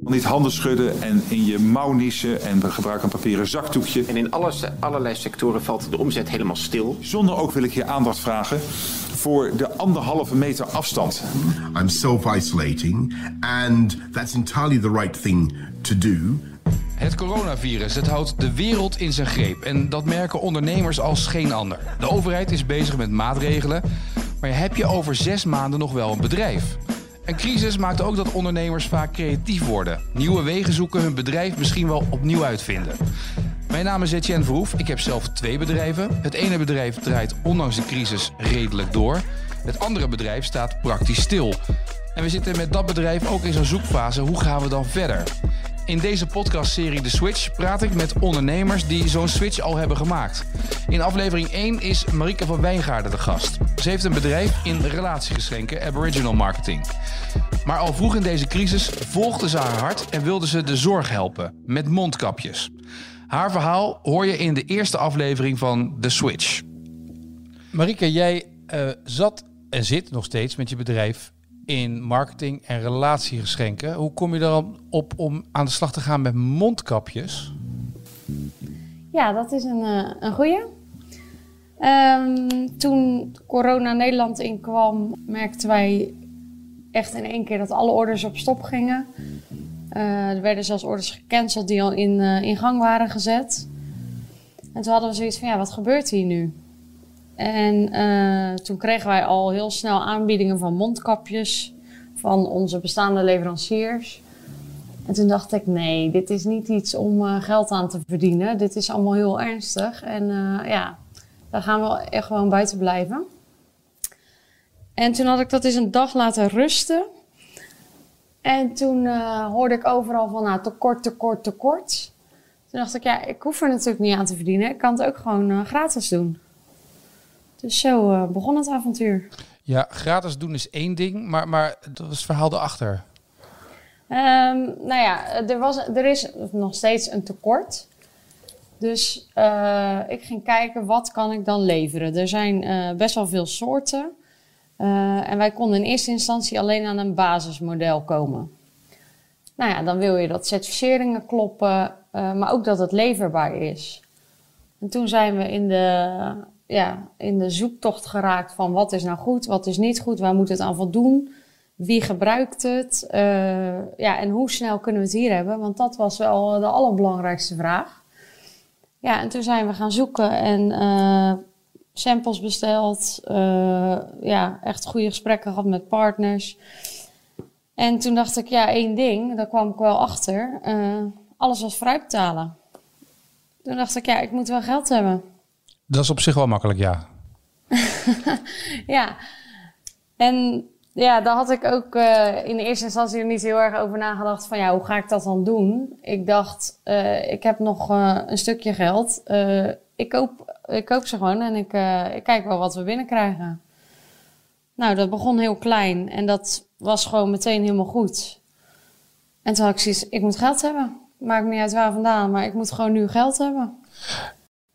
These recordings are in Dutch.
Niet handen schudden en in je mouw niezen en we gebruiken een papieren zakdoekje. En in alle, allerlei sectoren valt de omzet helemaal stil. Zonder ook wil ik je aandacht vragen voor de anderhalve meter afstand. I'm self-isolating and that's entirely the right thing to do. Het coronavirus het houdt de wereld in zijn greep en dat merken ondernemers als geen ander. De overheid is bezig met maatregelen, maar heb je over zes maanden nog wel een bedrijf? Een crisis maakt ook dat ondernemers vaak creatief worden. Nieuwe wegen zoeken, hun bedrijf misschien wel opnieuw uitvinden. Mijn naam is Etienne Verhoef. Ik heb zelf twee bedrijven. Het ene bedrijf draait ondanks de crisis redelijk door. Het andere bedrijf staat praktisch stil. En we zitten met dat bedrijf ook in zo'n zoekfase. Hoe gaan we dan verder? In deze podcastserie De Switch praat ik met ondernemers die zo'n switch al hebben gemaakt. In aflevering 1 is Marike van Wijngaarden de gast. Ze heeft een bedrijf in relatiegeschenken, Aboriginal Marketing. Maar al vroeg in deze crisis volgde ze haar hart en wilde ze de zorg helpen met mondkapjes. Haar verhaal hoor je in de eerste aflevering van The Switch. Marike, jij uh, zat en zit nog steeds met je bedrijf in marketing en relatiegeschenken. Hoe kom je er op om aan de slag te gaan met mondkapjes? Ja, dat is een, uh, een goeie. Um, toen corona Nederland inkwam, merkten wij echt in één keer dat alle orders op stop gingen. Uh, er werden zelfs orders gecanceld die al in, uh, in gang waren gezet. En toen hadden we zoiets van, ja, wat gebeurt hier nu? En uh, toen kregen wij al heel snel aanbiedingen van mondkapjes van onze bestaande leveranciers. En toen dacht ik, nee, dit is niet iets om geld aan te verdienen. Dit is allemaal heel ernstig. En ja, daar gaan we echt gewoon buiten blijven. En toen had ik dat eens een dag laten rusten. En toen hoorde ik overal van, nou, tekort, tekort, tekort. Toen dacht ik, ja, ik hoef er natuurlijk niet aan te verdienen. Ik kan het ook gewoon gratis doen. Dus zo uh, begon het avontuur. Ja, gratis doen is één ding, maar, maar dat was het verhaal erachter. Um, nou ja, er, was, er is nog steeds een tekort. Dus ik ging kijken, wat kan ik dan leveren? Er zijn best wel veel soorten. Uh, en wij konden in eerste instantie alleen aan een basismodel komen. Nou ja, dan wil je dat certificeringen kloppen, maar ook dat het leverbaar is. En toen zijn we in de, ja, in de zoektocht geraakt van wat is nou goed, wat is niet goed, waar moet het aan voldoen, wie gebruikt het uh, ja, en hoe snel kunnen we het hier hebben, want dat was wel de allerbelangrijkste vraag. Ja, en toen zijn we gaan zoeken en samples besteld. Uh, ja, echt goede gesprekken gehad met partners. En toen dacht ik, ja, één ding, daar kwam ik wel achter. Alles was betalen. Toen dacht ik, ja, ik moet wel geld hebben. Dat is op zich wel makkelijk, ja. ja. En ja, daar had ik ook uh, in de eerste instantie niet heel erg over nagedacht van ja, hoe ga ik dat dan doen? Ik dacht, uh, ik heb nog uh, een stukje geld. ik koop ik koop ze gewoon en ik, ik kijk wel wat we binnenkrijgen. Nou, dat begon heel klein en dat was gewoon meteen helemaal goed. En toen had ik zoiets, ik moet geld hebben. Maakt niet uit waar vandaan, maar ik moet gewoon nu geld hebben.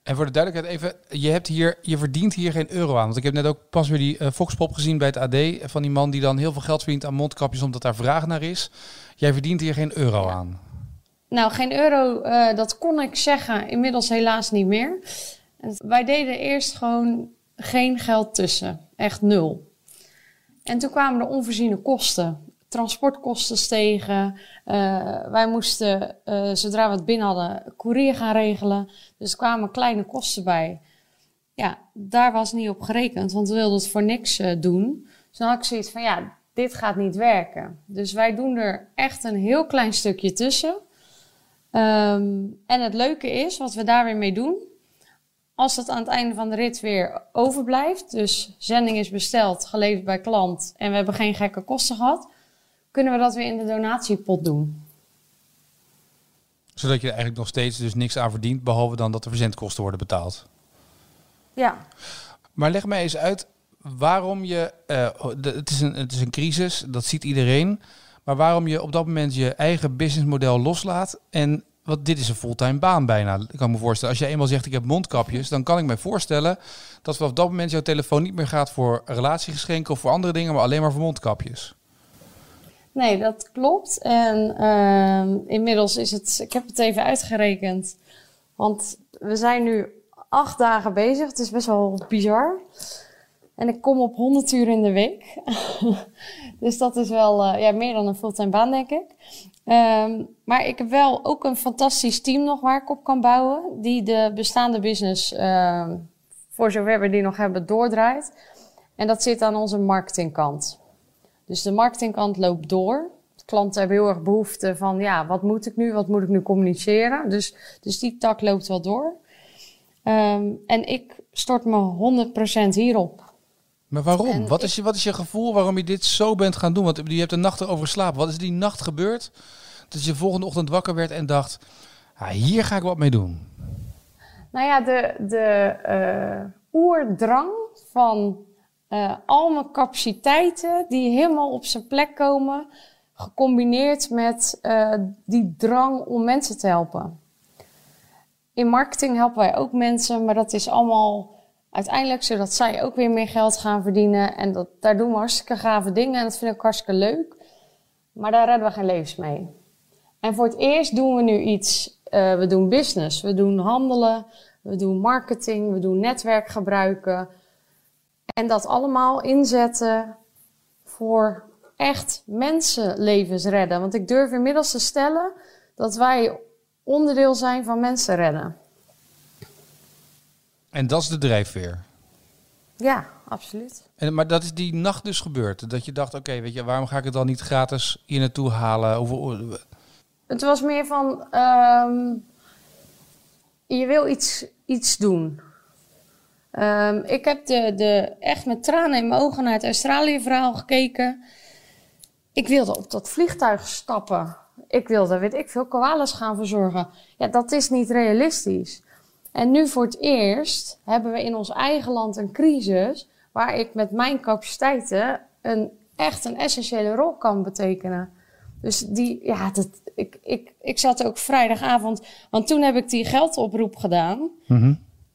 En voor de duidelijkheid even, je, hebt hier, je verdient hier geen euro aan. Want ik heb net ook pas weer die uh, Foxpop gezien bij het AD. Van die man die dan heel veel geld verdient aan mondkapjes omdat daar vraag naar is. Jij verdient hier geen euro aan. Nou, geen euro, uh, dat kon ik zeggen. Inmiddels helaas niet meer. Wij deden eerst gewoon geen geld tussen. Echt nul. En toen kwamen de onvoorziene kosten. Transportkosten stegen. Uh, wij moesten, uh, zodra we het binnen hadden, courier gaan regelen. Dus er kwamen kleine kosten bij. Ja, daar was niet op gerekend, want we wilden het voor niks uh, doen. Dus dan had ik zoiets van, ja, dit gaat niet werken. Dus wij doen er echt een heel klein stukje tussen. Um, en het leuke is, wat we daar weer mee doen, als dat aan het einde van de rit weer overblijft, dus zending is besteld, geleverd bij klant en we hebben geen gekke kosten gehad, kunnen we dat weer in de donatiepot doen. Zodat je er eigenlijk nog steeds dus niks aan verdient, behalve dan dat de verzendkosten worden betaald. Ja. Maar leg mij eens uit waarom je, uh, het, is een, het is een crisis, dat ziet iedereen, maar waarom je op dat moment je eigen businessmodel loslaat en want dit is een fulltime baan bijna. Ik kan me voorstellen. Als je eenmaal zegt ik heb mondkapjes, dan kan ik me voorstellen dat vanaf dat moment jouw telefoon niet meer gaat voor relatiegeschenken of voor andere dingen, maar alleen maar voor mondkapjes. Nee, dat klopt. En ehm, inmiddels is het, ik heb het even uitgerekend. Want we zijn nu acht dagen bezig. Het is best wel bizar. En ik kom op 100 uur in de week. dus dat is wel eh, ja, meer dan een fulltime baan, denk ik. Ehm, maar ik heb wel ook een fantastisch team nog waar ik op kan bouwen. Die de bestaande business, ehm, voor zover we die nog hebben, doordraait. En dat zit aan onze marketingkant. Dus de marketingkant loopt door. Klanten hebben heel erg behoefte van, ja, wat moet ik nu? Wat moet ik nu communiceren? Dus, dus die tak loopt wel door. Ehm, en ik stort me 100% hierop. Maar waarom? En Wat is, je, wat is je gevoel waarom je dit zo bent gaan doen? Want je hebt een nacht erover geslapen. Wat is die nacht gebeurd dat je volgende ochtend wakker werd en dacht... Ah, hier ga ik wat mee doen. Nou ja, de, de eh, oerdrang van eh, al mijn capaciteiten die helemaal op zijn plek komen, gecombineerd met eh, die drang om mensen te helpen. In marketing helpen wij ook mensen, maar dat is allemaal uiteindelijk zodat zij ook weer meer geld gaan verdienen. En dat, daar doen we hartstikke gave dingen en dat vind ik hartstikke leuk. Maar daar redden we geen levens mee. En voor het eerst doen we nu iets. eh, we doen business, we doen handelen, we doen marketing, we doen netwerk gebruiken. En dat allemaal inzetten voor echt mensenlevens redden. Want ik durf inmiddels te stellen dat wij onderdeel zijn van mensen redden. En dat is de drijfveer. Ja, absoluut. En, maar dat is die nacht dus gebeurd. Dat je dacht, oké, weet je, waarom ga ik het dan niet gratis hier naartoe halen? Hoeveel, Het was meer van, ehm, je wil iets, iets doen. Ehm, ik heb de, de, echt met tranen in mijn ogen naar het Australië-verhaal gekeken. Ik wilde op dat vliegtuig stappen. Ik wilde, weet ik veel, koalas gaan verzorgen. Ja, dat is niet realistisch. En nu voor het eerst hebben we in ons eigen land een crisis... waar ik met mijn capaciteiten een, echt een essentiële rol kan betekenen. Dus die, ja, dat, ik, ik, ik zat ook vrijdagavond, want toen heb ik die geldoproep gedaan.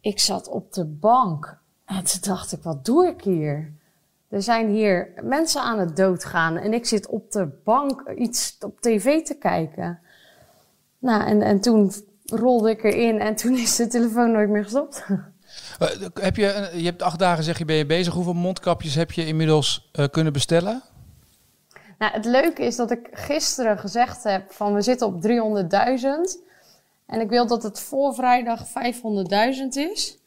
Ik zat op de bank en toen dacht ik, wat doe ik hier? Er zijn hier mensen aan het doodgaan en ik zit op de bank iets op tv te kijken. Nou, en, en toen rolde ik erin en toen is de telefoon nooit meer gestopt. Eh, heb je, je hebt acht dagen, zeg je, ben je bezig. Hoeveel mondkapjes heb je inmiddels eh, kunnen bestellen? Nou, het leuke is dat ik gisteren gezegd heb van we zitten op 300.000. En ik wil dat het voor vrijdag 500.000 is.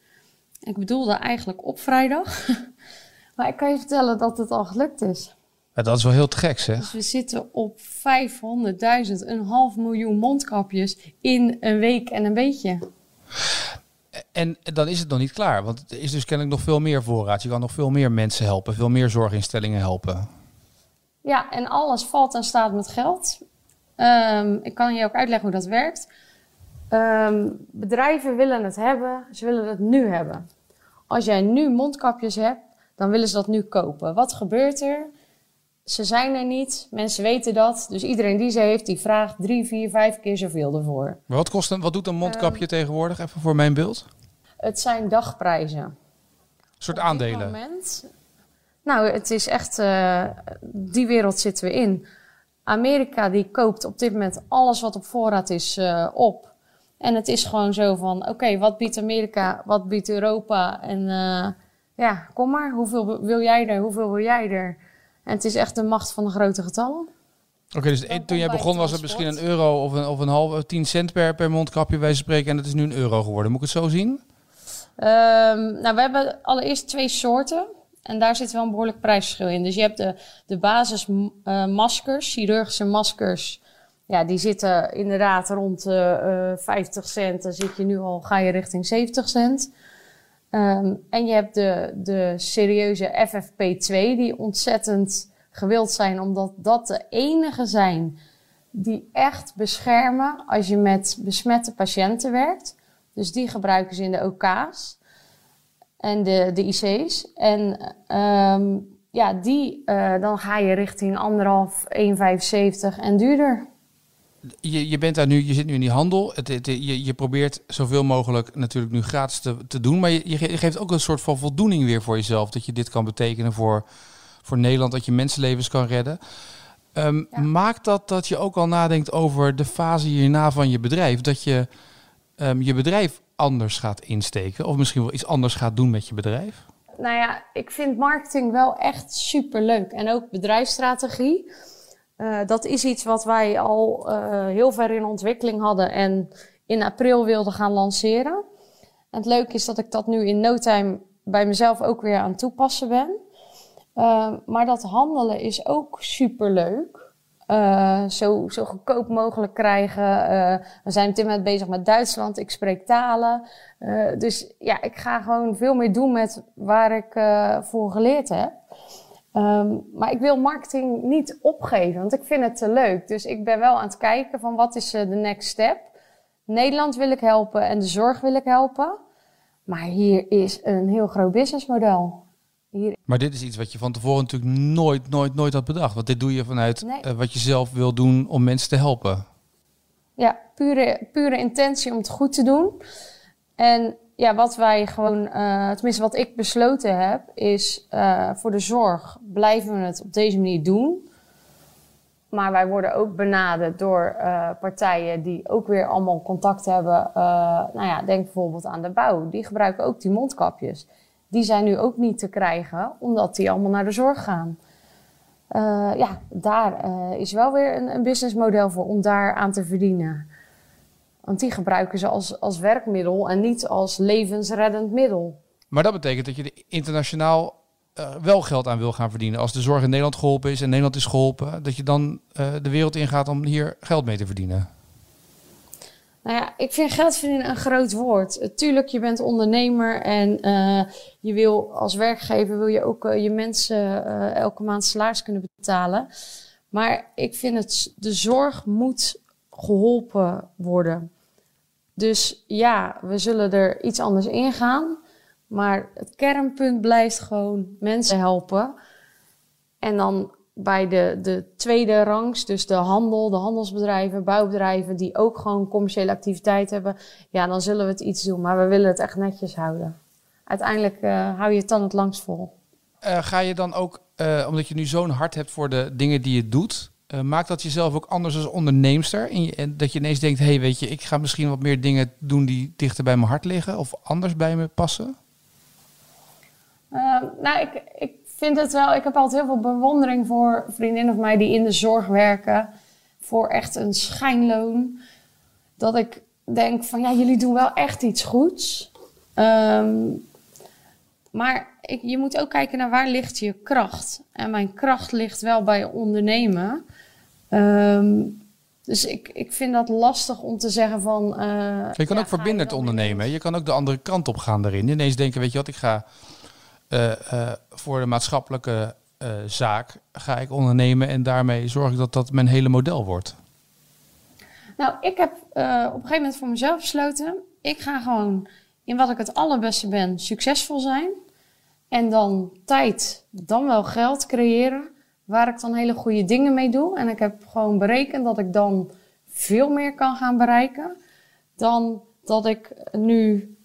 Ik bedoelde eigenlijk op vrijdag. maar ik kan je vertellen dat het al gelukt is. Ja, dat is wel heel te gek, zeg. Dus we zitten op 500.000, een half miljoen mondkapjes in een week en een beetje. En dan is het nog niet klaar, want er is dus kennelijk nog veel meer voorraad. Je kan nog veel meer mensen helpen, veel meer zorginstellingen helpen. Ja, en alles valt en staat met geld. Ehm, ik kan je ook uitleggen hoe dat werkt. Ehm, bedrijven willen het hebben, ze willen het nu hebben. Als jij nu mondkapjes hebt, dan willen ze dat nu kopen. Wat gebeurt er? Ze zijn er niet, mensen weten dat. Dus iedereen die ze heeft, die vraagt drie, vier, vijf keer zoveel ervoor. Maar wat, kost een, wat doet een mondkapje Ehm. tegenwoordig, even voor mijn beeld? Het zijn dagprijzen. Een soort Op dit aandelen. moment- nou, het is echt, eh, die wereld zitten we in. Amerika die koopt op dit moment alles wat op voorraad is eh, op. En het is gewoon zo van, oké, wat biedt Amerika, wat biedt Europa? En eh, ja, kom maar, hoeveel wil jij er, hoeveel wil jij er? En het is echt de macht van de grote getallen. Oké, dus Dan toen jij begon was het misschien een euro of een, of een halve, tien cent per, per mondkapje bij spreken. En het is nu een euro geworden. Moet ik het zo zien? Ehm, nou, we hebben allereerst twee soorten. En daar zit wel een behoorlijk prijsverschil in. Dus je hebt de, de basismaskers, chirurgische maskers. Ja, die zitten inderdaad rond de eh 50 cent. Dan zit je nu al, ga je richting 70 cent. Ehm, en je hebt de, de serieuze FFP2, die ontzettend gewild zijn, omdat dat de enige zijn die echt beschermen als je met besmette patiënten werkt. Dus die gebruiken ze in de OK's en de, de IC's. En ehm, ja, die, eh, dan ga je richting anderhalf, 1,75 en duurder. Je, je bent daar nu, je zit nu in die handel. Het, het- je, je probeert zoveel mogelijk natuurlijk nu gratis te, te doen. Maar je, je ge- je geeft ook een soort van voldoening weer voor jezelf. Dat je dit kan betekenen voor, voor Nederland. Dat je mensenlevens kan redden. Ehm, Maakt dat dat je ook al nadenkt over de fase hierna van je bedrijf? Dat je ehm, je bedrijf anders gaat insteken? Of misschien wel iets anders gaat doen met je bedrijf? Nou ja, ik vind marketing wel echt super leuk. En ook bedrijfsstrategie. Uh, dat is iets wat wij al uh, heel ver in ontwikkeling hadden en in april wilden gaan lanceren. En het leuke is dat ik dat nu in no time bij mezelf ook weer aan toepassen ben. Uh, maar dat handelen is ook super leuk. Uh, zo, zo goedkoop mogelijk krijgen. We zijn op dit moment bezig met Duitsland. Ik spreek talen. Dus ja, ik ga gewoon veel meer doen met waar ik voor geleerd heb. Um, maar ik wil marketing niet opgeven, want ik vind het te leuk. Dus ik ben wel aan het kijken van wat is de next step. Nederland wil ik helpen en de zorg wil ik helpen. Maar hier is een heel groot businessmodel. Hier... Maar dit is iets wat je van tevoren natuurlijk nooit, nooit, nooit had bedacht. Want dit doe je vanuit nee. uh, wat je zelf wil doen om mensen te helpen. Ja, pure, pure intentie om het goed te doen. En ja, wat wij gewoon, uh, tenminste wat ik besloten heb, is uh, voor de zorg blijven we het op deze manier doen. Maar wij worden ook benaderd door uh, partijen die ook weer allemaal contact hebben. nou ja, denk bijvoorbeeld aan de bouw. Die gebruiken ook die mondkapjes die zijn nu ook niet te krijgen, omdat die allemaal naar de zorg gaan. Ja, daar is wel weer een, een businessmodel voor om daar aan te verdienen. Want die gebruiken ze als, als werkmiddel en niet als levensreddend middel. Maar dat betekent dat je er internationaal uh, wel geld aan wil gaan verdienen. Als de zorg in Nederland geholpen is en Nederland is geholpen, dat je dan de wereld ingaat om hier geld mee te verdienen. Nou ja, ik vind geld verdienen een groot woord. Tuurlijk, je bent ondernemer en uh, je wil als werkgever wil je ook je mensen elke maand salaris kunnen betalen. Maar ik vind het, de zorg moet geholpen worden. Dus ja, we zullen er iets anders in gaan. Maar het kernpunt blijft gewoon mensen helpen. En dan bij de, de tweede rangs, dus de handel, de handelsbedrijven, bouwbedrijven, die ook gewoon commerciële activiteit hebben, ja, dan zullen we het iets doen. Maar we willen het echt netjes houden. Uiteindelijk uh, hou je het dan het langst vol. Uh, ga je dan ook, uh, omdat je nu zo'n hart hebt voor de dingen die je doet, maakt dat jezelf ook anders als onderneemster? En, dat je ineens denkt, hé, hey, weet je, ik ga misschien wat meer dingen doen die dichter bij mijn hart liggen of anders bij me passen? nou, ik, ik vind het wel, ik heb altijd heel veel bewondering voor vriendinnen van mij die in de zorg werken. Voor echt een schijnloon. Dat ik denk van ja, jullie doen wel echt iets goeds. Um, maar ik, je moet ook kijken naar waar ligt je kracht. En mijn kracht ligt wel bij ondernemen. Um, dus ik, ik vind dat lastig om te zeggen van. Uh, je kan ja, ook verbindend ondernemen. Je kan ook de andere kant op gaan daarin. Ineens denken, weet je wat, ik ga uh, uh, voor de maatschappelijke zaak ga ik ondernemen en daarmee zorg ik dat dat mijn hele model wordt? Nou, ik heb op een gegeven moment voor mezelf besloten, ik ga gewoon in wat ik het allerbeste ben succesvol zijn. En dan tijd, dan wel geld creëren, waar ik dan hele goede dingen mee doe. En ik heb gewoon berekend dat ik dan veel meer kan gaan bereiken dan dat ik nu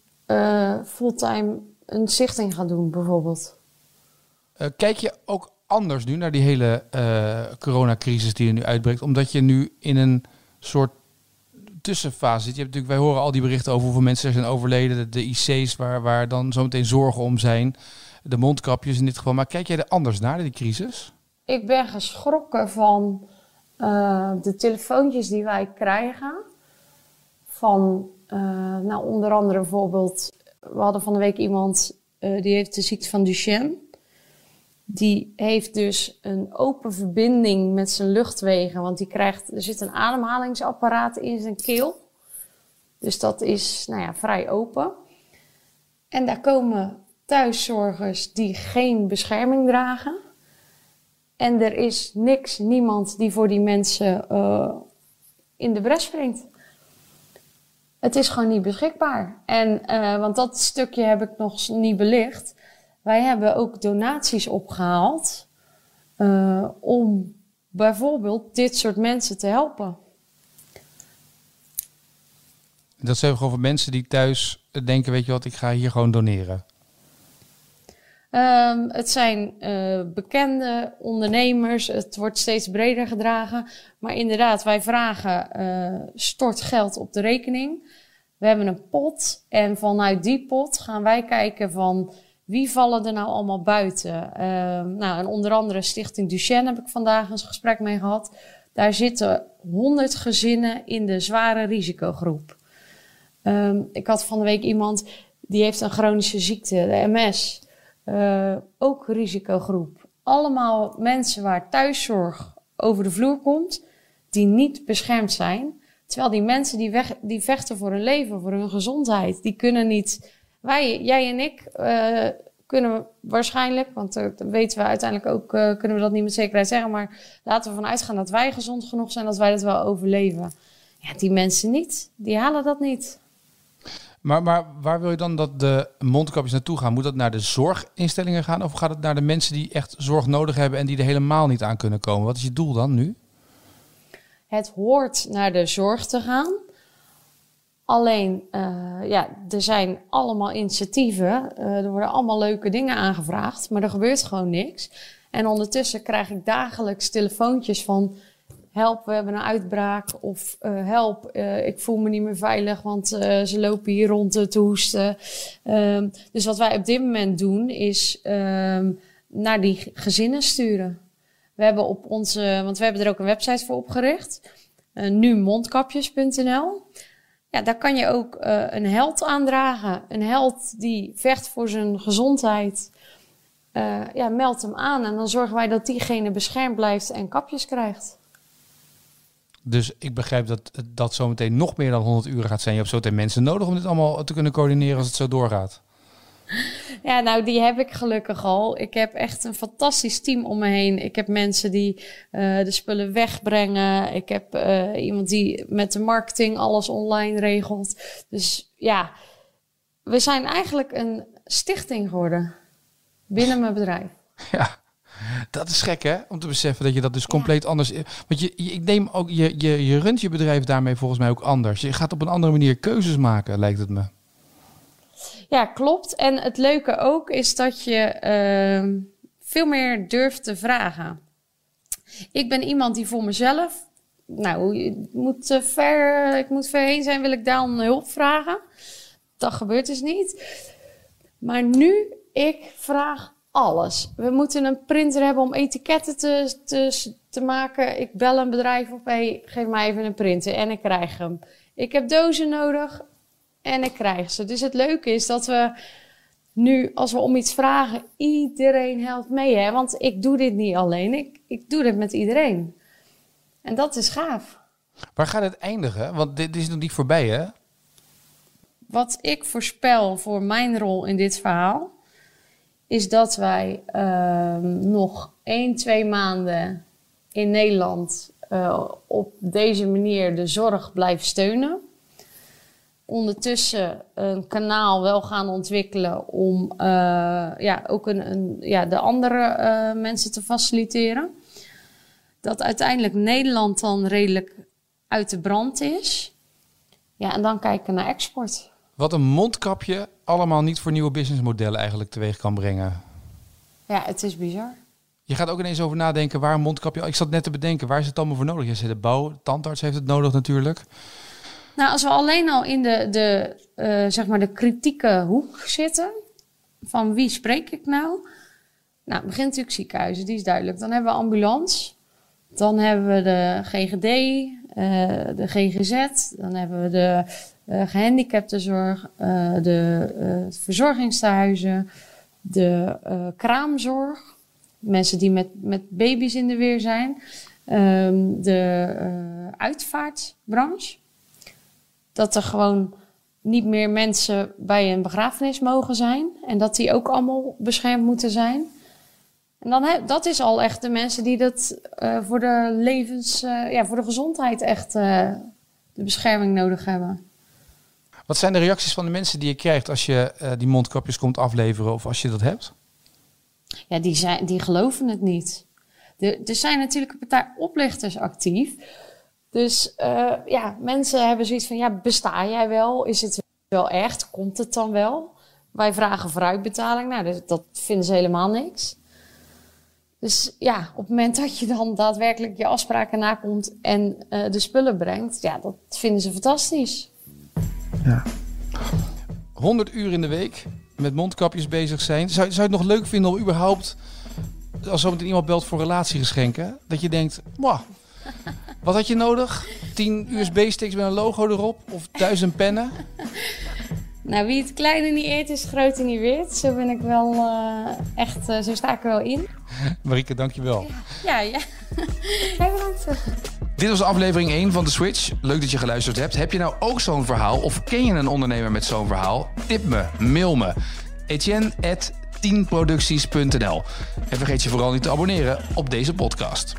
fulltime een zichting gaat doen, bijvoorbeeld. Uh, kijk je ook anders nu naar die hele uh, coronacrisis die er nu uitbreekt, omdat je nu in een soort tussenfase zit. Je hebt natuurlijk, wij horen al die berichten over hoeveel mensen er zijn overleden, de, de IC's waar, waar dan zometeen zorgen om zijn, de mondkapjes in dit geval. Maar kijk jij er anders naar, die crisis? Ik ben geschrokken van uh, de telefoontjes die wij krijgen. Van, nou, onder andere bijvoorbeeld we hadden van de week iemand uh, die heeft de ziekte van Duchenne. Die heeft dus een open verbinding met zijn luchtwegen, want die krijgt, er zit een ademhalingsapparaat in zijn keel. Dus dat is nou ja, vrij open. En daar komen thuiszorgers die geen bescherming dragen. En er is niks, niemand die voor die mensen uh, in de bres springt het is gewoon niet beschikbaar. En, uh, want dat stukje heb ik nog niet belicht. Wij hebben ook donaties opgehaald uh, om bijvoorbeeld dit soort mensen te helpen. Dat zijn gewoon voor mensen die thuis denken, weet je wat, ik ga hier gewoon doneren. Ehm, het zijn uh, bekende ondernemers. Het wordt steeds breder gedragen. Maar inderdaad, wij vragen uh, stort geld op de rekening. We hebben een pot. En vanuit die pot gaan wij kijken van wie vallen er nou allemaal buiten. Uh, nou, en onder andere Stichting Duchenne heb ik vandaag een gesprek mee gehad. Daar zitten 100 gezinnen in de zware risicogroep. Um, ik had van de week iemand die heeft een chronische ziekte, de MS. Uh, ook risicogroep. Allemaal mensen waar thuiszorg over de vloer komt, die niet beschermd zijn. Terwijl die mensen die, vechten voor hun leven, voor hun gezondheid, die kunnen niet. Wij, jij en ik, uh, kunnen waarschijnlijk, want uh, weten we uiteindelijk ook, kunnen we dat niet met zekerheid zeggen, maar laten we ervan uitgaan dat wij gezond genoeg zijn, dat wij dat wel overleven. Ja, die mensen niet, die halen dat niet. Maar, maar waar wil je dan dat de mondkapjes naartoe gaan? Moet dat naar de zorginstellingen gaan of gaat het naar de mensen die echt zorg nodig hebben en die er helemaal niet aan kunnen komen? Wat is je doel dan nu? Het hoort naar de zorg te gaan. Alleen, uh, ja, er zijn allemaal initiatieven. Uh, er worden allemaal leuke dingen aangevraagd, maar er gebeurt gewoon niks. En ondertussen krijg ik dagelijks telefoontjes van help, we hebben een uitbraak. Of uh, help, uh, ik voel me niet meer veilig, want uh, ze lopen hier rond te hoesten. Um, dus wat wij op dit moment doen, is um, naar die gezinnen sturen. We hebben op onze, want we hebben er ook een website voor opgericht. nu mondkapjes.nl. Ja, daar kan je ook een held aandragen. Een held die vecht voor zijn gezondheid. ja, meld hem aan en dan zorgen wij dat diegene beschermd blijft en kapjes krijgt. Dus ik begrijp dat dat zometeen nog meer dan 100 uur gaat zijn. Je hebt zometeen mensen nodig om dit allemaal te kunnen coördineren als het zo doorgaat. Ja, nou, die heb ik gelukkig al. Ik heb echt een fantastisch team om me heen. Ik heb mensen die uh, de spullen wegbrengen. Ik heb uh, iemand die met de marketing alles online regelt. Dus ja, we zijn eigenlijk een stichting geworden binnen mijn bedrijf. Ja. Dat is gek, hè? Om te beseffen dat je dat dus compleet anders. Want je, je, ik neem ook, je, je, je runt je bedrijf daarmee volgens mij ook anders. Je gaat op een andere manier keuzes maken, lijkt het me. Ja, klopt. En het leuke ook is dat je uh, veel meer durft te vragen. Ik ben iemand die voor mezelf. Nou, ik moet, uh, ver, ik moet ver heen zijn, wil ik dan hulp vragen. Dat gebeurt dus niet. Maar nu, ik vraag alles. We moeten een printer hebben om etiketten te, te, te maken. Ik bel een bedrijf op, hey, geef mij even een printer en ik krijg hem. Ik heb dozen nodig en ik krijg ze. Dus het leuke is dat we nu, als we om iets vragen, iedereen helpt mee. Hè? Want ik doe dit niet alleen, ik, ik doe dit met iedereen. En dat is gaaf. Waar gaat het eindigen? Want dit is nog niet voorbij, hè? Wat ik voorspel voor mijn rol in dit verhaal is dat wij uh, nog 1, 2 maanden in Nederland uh, op deze manier de zorg blijven steunen. Ondertussen een kanaal wel gaan ontwikkelen om uh, ja, ook een, een, ja, de andere mensen te faciliteren. Dat uiteindelijk Nederland dan redelijk uit de brand is. Ja, en dan kijken naar export. Wat een mondkapje allemaal niet voor nieuwe businessmodellen eigenlijk teweeg kan brengen. Ja, het is bizar. Je gaat ook ineens over nadenken waar een mondkapje... Ik zat net te bedenken, waar is het allemaal voor nodig? Je zei de bouw, tandarts heeft het nodig natuurlijk. Nou, als we alleen al in de, de, uh, zeg maar de kritieke hoek zitten... van wie spreek ik nou? Nou, begint natuurlijk ziekenhuizen, die is duidelijk. Dan hebben we ambulance. Dan hebben we de GGD, de GGZ. Dan hebben we de uh, gehandicaptenzorg, uh, de verzorgingstehuizen, de kraamzorg. Mensen die met, met baby's in de weer zijn. Um, de uitvaartbranche. Dat er gewoon niet meer mensen bij een begrafenis mogen zijn. En dat die ook allemaal beschermd moeten zijn. En dan he, dat is al echt de mensen die dat voor de levens, ja, voor de gezondheid echt de bescherming nodig hebben. Wat zijn de reacties van de mensen die je krijgt als je die mondkapjes komt afleveren of als je dat hebt? Ja, die, zijn, die geloven het niet. Er, er zijn natuurlijk een partij oplichters actief. Dus ja, mensen hebben zoiets van, ja, besta jij wel? Is het wel echt? Komt het dan wel? Wij vragen vooruitbetaling. Nou, dat, dat vinden ze helemaal niks. Dus ja, op het moment dat je dan daadwerkelijk je afspraken nakomt en eh, de spullen brengt, ja, dat vinden ze fantastisch. 100 uur in de week met mondkapjes bezig zijn. Zou, zou je het nog leuk vinden om überhaupt, als zometeen iemand belt voor relatiegeschenken, dat je denkt, "Mwah, wat had je nodig? 10 USB-sticks met een logo erop of 1000 pennen? Nou, wie het kleine niet eet, is het grote niet weet. Zo ben ik wel eh, echt, eh, zo sta ik er wel in. Marieke, dankjewel. Ja, ja. Jij bedankt. Dit was aflevering 1 van The Switch. Leuk dat je geluisterd hebt. Heb je nou ook zo'n verhaal of ken je een ondernemer met zo'n verhaal? Tip me, mail me. Etienne at 10producties.nl En vergeet je vooral niet te abonneren op deze podcast.